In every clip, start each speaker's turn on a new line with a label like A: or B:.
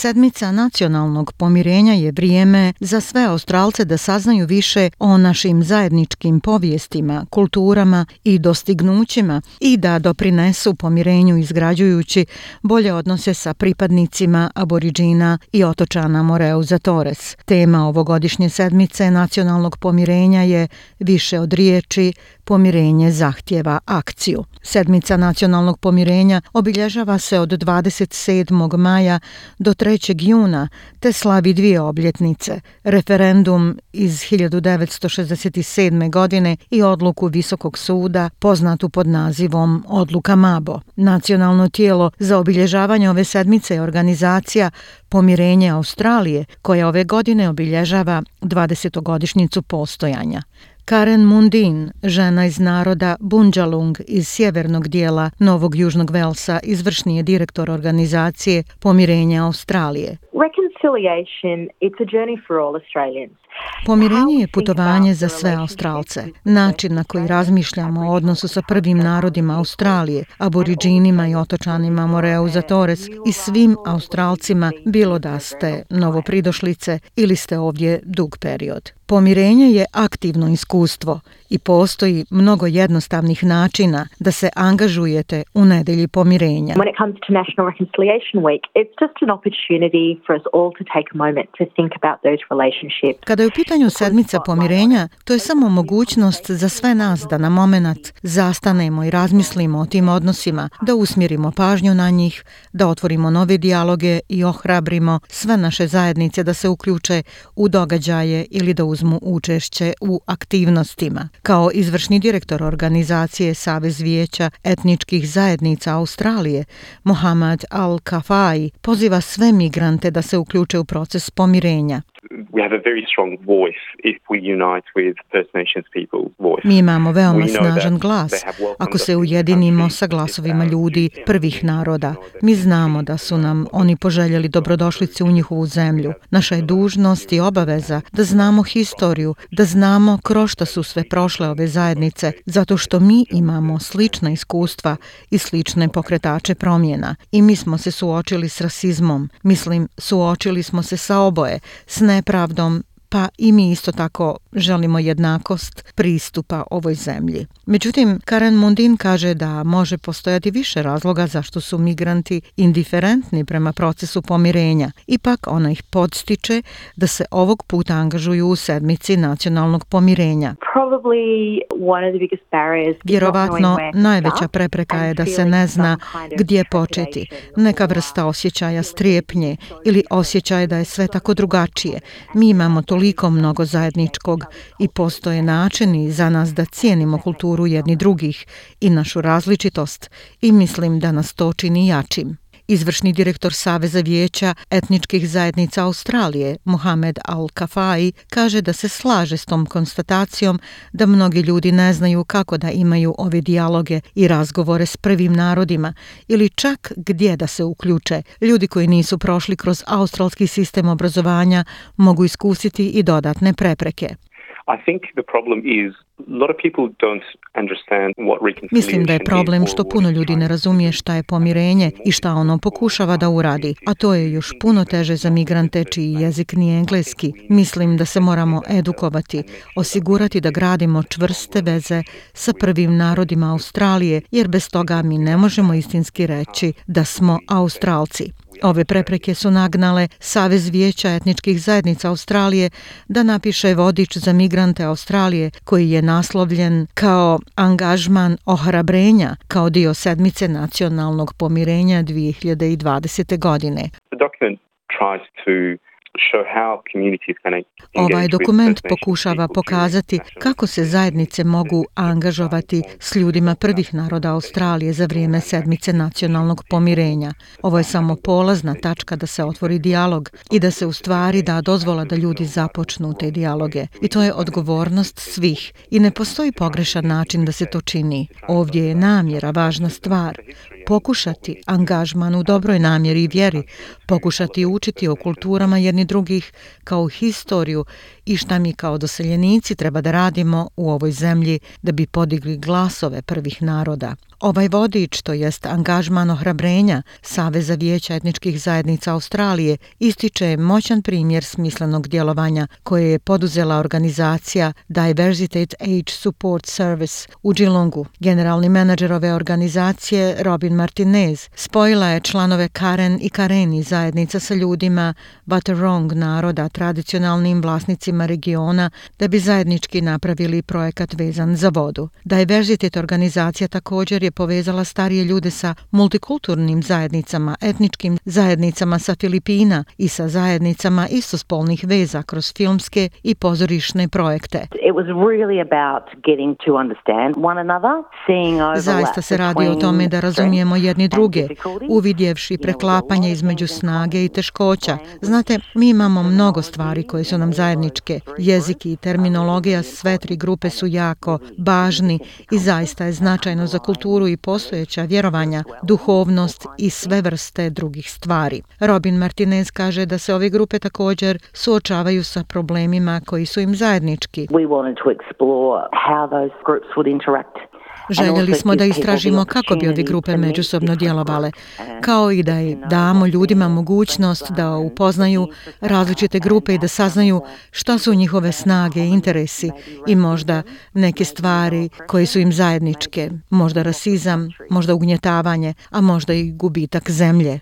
A: Sedmica nacionalnog pomirenja je vrijeme za sve Australce da saznaju više o našim zajedničkim povijestima, kulturama i dostignućima i da doprinesu pomirenju izgrađujući bolje odnose sa pripadnicima aboriđina i otočana Moreuza Torres. Tema ovogodišnje sedmice nacionalnog pomirenja je više od riječi pomirenje zahtjeva akciju. Sedmica nacionalnog pomirenja obilježava se od 27. maja do 3 3. juna te slavi dvije obljetnice, referendum iz 1967. godine i odluku Visokog suda poznatu pod nazivom Odluka Mabo. Nacionalno tijelo za obilježavanje ove sedmice je organizacija Pomirenje Australije koja ove godine obilježava 20-godišnicu postojanja. Karen Mundin, žena iz naroda Bunjalung iz sjevernog dijela Novog Južnog Velsa, izvršni je direktor organizacije Pomirenja Australije. Pomirenje je putovanje za sve Australce. Način na koji razmišljamo o odnosu sa prvim narodima Australije, aboriđinima i otočanima Moreu za Torres i svim Australcima, bilo da ste novopridošlice ili ste ovdje dug period. Pomirenje je aktivno iskustvo. I postoji mnogo jednostavnih načina da se angažujete u nedelji pomirenja. When it comes to National Reconciliation Week, it's just an opportunity for us all to take a moment to think about those relationships. Kada je u pitanju sedmica pomirenja, to je samo mogućnost za sve nas da na momenat zastanemo i razmislimo o tim odnosima, da usmirimo pažnju na njih, da otvorimo nove dijaloge i ohrabrimo sve naše zajednice da se uključe u događaje ili da uzmu učešće u aktivnostima. Kao izvršni direktor organizacije Savez vijeća etničkih zajednica Australije, Mohamed Al-Kafai poziva sve migrante da se uključe u proces pomirenja we have a very strong voice if we unite with First Nations people's voice. Mi imamo veoma snažan glas ako se ujedinimo sa glasovima ljudi prvih naroda. Mi znamo da su nam oni poželjeli dobrodošlicu u njihovu zemlju. Naša je dužnost i obaveza da znamo historiju, da znamo kroz što su sve prošle ove zajednice, zato što mi imamo slična iskustva i slične pokretače promjena. I mi smo se suočili s rasizmom. Mislim, suočili smo se sa oboje, s nepravom prawdą pa i mi isto tako želimo jednakost pristupa ovoj zemlji. Međutim, Karen Mundin kaže da može postojati više razloga zašto su migranti indiferentni prema procesu pomirenja. Ipak ona ih podstiče da se ovog puta angažuju u sedmici nacionalnog pomirenja. Vjerovatno, najveća prepreka je da se ne zna gdje početi. Neka vrsta osjećaja strepnje ili osjećaj da je sve tako drugačije. Mi imamo toliko toliko mnogo zajedničkog i postoje načini za nas da cijenimo kulturu jedni drugih i našu različitost i mislim da nas to čini jačim. Izvršni direktor Saveza vijeća etničkih zajednica Australije, Mohamed Al-Kafai, kaže da se slaže s tom konstatacijom da mnogi ljudi ne znaju kako da imaju ove dijaloge i razgovore s prvim narodima ili čak gdje da se uključe. Ljudi koji nisu prošli kroz australski sistem obrazovanja mogu iskusiti i dodatne prepreke. I think the problem is a lot of people don't understand what reconciliation Mislim da je problem što puno ljudi ne razumije šta je pomirenje i šta ono pokušava da uradi, a to je još puno teže za migrante čiji jezik nije engleski. Mislim da se moramo edukovati, osigurati da gradimo čvrste veze sa prvim narodima Australije, jer bez toga mi ne možemo istinski reći da smo Australci. Ove prepreke su nagnale Savez vijeća etničkih zajednica Australije da napiše vodič za migrante Australije koji je naslovljen kao angažman ohrabrenja kao dio sedmice nacionalnog pomirenja 2020. godine. The document tries to Ovaj dokument pokušava pokazati kako se zajednice mogu angažovati s ljudima prvih naroda Australije za vrijeme sedmice nacionalnog pomirenja. Ovo je samo polazna tačka da se otvori dijalog i da se u stvari da dozvola da ljudi započnu te dijaloge. I to je odgovornost svih i ne postoji pogrešan način da se to čini. Ovdje je namjera važna stvar pokušati angažman u dobroj namjeri i vjeri, pokušati učiti o kulturama jedni drugih kao historiju i šta mi kao doseljenici treba da radimo u ovoj zemlji da bi podigli glasove prvih naroda. Ovaj vodič, to jest angažman ohrabrenja Saveza vijeća etničkih zajednica Australije, ističe moćan primjer smislenog djelovanja koje je poduzela organizacija Diversity Age Support Service u Geelongu. Generalni menadžer ove organizacije, Robin Martinez, spojila je članove Karen i Kareni zajednica sa ljudima Batarong naroda, tradicionalnim vlasnicima regiona, da bi zajednički napravili projekat vezan za vodu. Diversity organizacija također je povezala starije ljude sa multikulturnim zajednicama, etničkim zajednicama sa Filipina i sa zajednicama istospolnih veza kroz filmske i pozorišne projekte. It was really about getting to understand one another, seeing over Zaista se radi o tome da razumijemo jedni druge, uvidjevši preklapanje između snage i teškoća. Znate, mi imamo mnogo stvari koje su nam zajedničke. Jezik i terminologija sve tri grupe su jako važni i zaista je značajno za kulturu kulturu i postojeća vjerovanja, duhovnost i sve vrste drugih stvari. Robin Martinez kaže da se ove grupe također suočavaju sa problemima koji su im zajednički. We wanted to explore how those groups would interact Željeli smo da istražimo kako bi ove grupe međusobno djelovale, e, kao i da damo ljudima mogućnost da upoznaju različite grupe i da saznaju šta su njihove e, snage i interesi i možda neke stvari koje su im zajedničke, možda rasizam, možda ugnjetavanje, a možda i gubitak zemlje.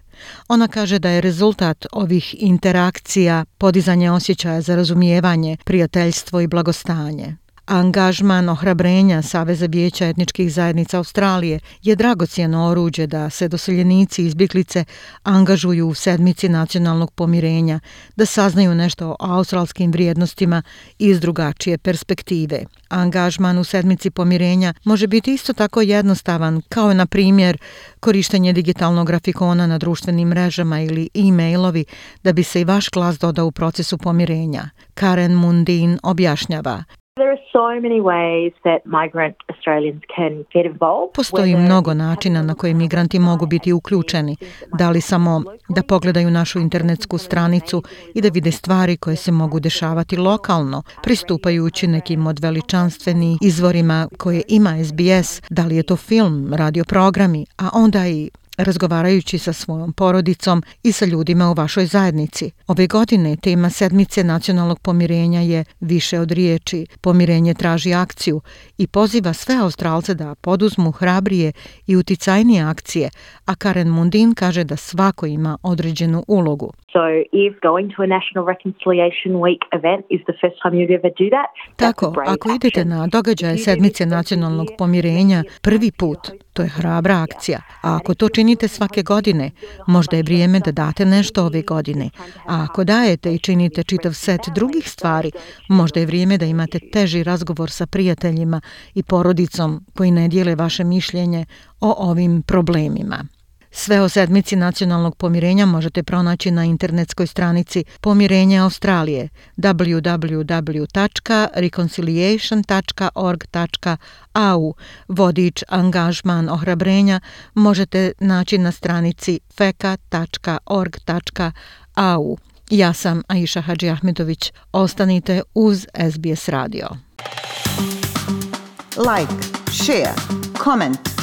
A: Ona kaže da je rezultat ovih interakcija podizanje osjećaja za razumijevanje, prijateljstvo i blagostanje. Angažman ohrabrenja Saveza vijeća etničkih zajednica Australije je dragocijeno oruđe da se doseljenici izbjeglice angažuju u sedmici nacionalnog pomirenja, da saznaju nešto o australskim vrijednostima iz drugačije perspektive. Angažman u sedmici pomirenja može biti isto tako jednostavan kao, na primjer, korištenje digitalnog grafikona na društvenim mrežama ili e-mailovi da bi se i vaš glas dodao u procesu pomirenja. Karen Mundin objašnjava. There are so many ways that migrant Australians can get involved. Postoji mnogo načina na koje migranti mogu biti uključeni. Da li samo da pogledaju našu internetsku stranicu i da vide stvari koje se mogu dešavati lokalno, pristupajući nekim od veličanstvenih izvorima koje ima SBS, da li je to film, radio programi, a onda i razgovarajući sa svojom porodicom i sa ljudima u vašoj zajednici. Ove godine tema sedmice nacionalnog pomirenja je više od riječi. Pomirenje traži akciju i poziva sve Australce da poduzmu hrabrije i uticajnije akcije, a Karen Mundin kaže da svako ima određenu ulogu. So if going to a National Reconciliation Week event is the first time you'd ever do that, Tako, ako idete na događaje sedmice nacionalnog pomirenja prvi put, to je hrabra akcija. A ako to činite svake godine, možda je vrijeme da date nešto ove godine. A ako dajete i činite čitav set drugih stvari, možda je vrijeme da imate teži razgovor sa prijateljima i porodicom koji ne dijele vaše mišljenje o ovim problemima. Sve o sedmici nacionalnog pomirenja možete pronaći na internetskoj stranici Pomirenje Australije www.reconciliation.org.au Vodič angažman ohrabrenja možete naći na stranici feka.org.au Ja sam Aisha Hadži Ahmedović. Ostanite uz SBS radio. Like, share, comment.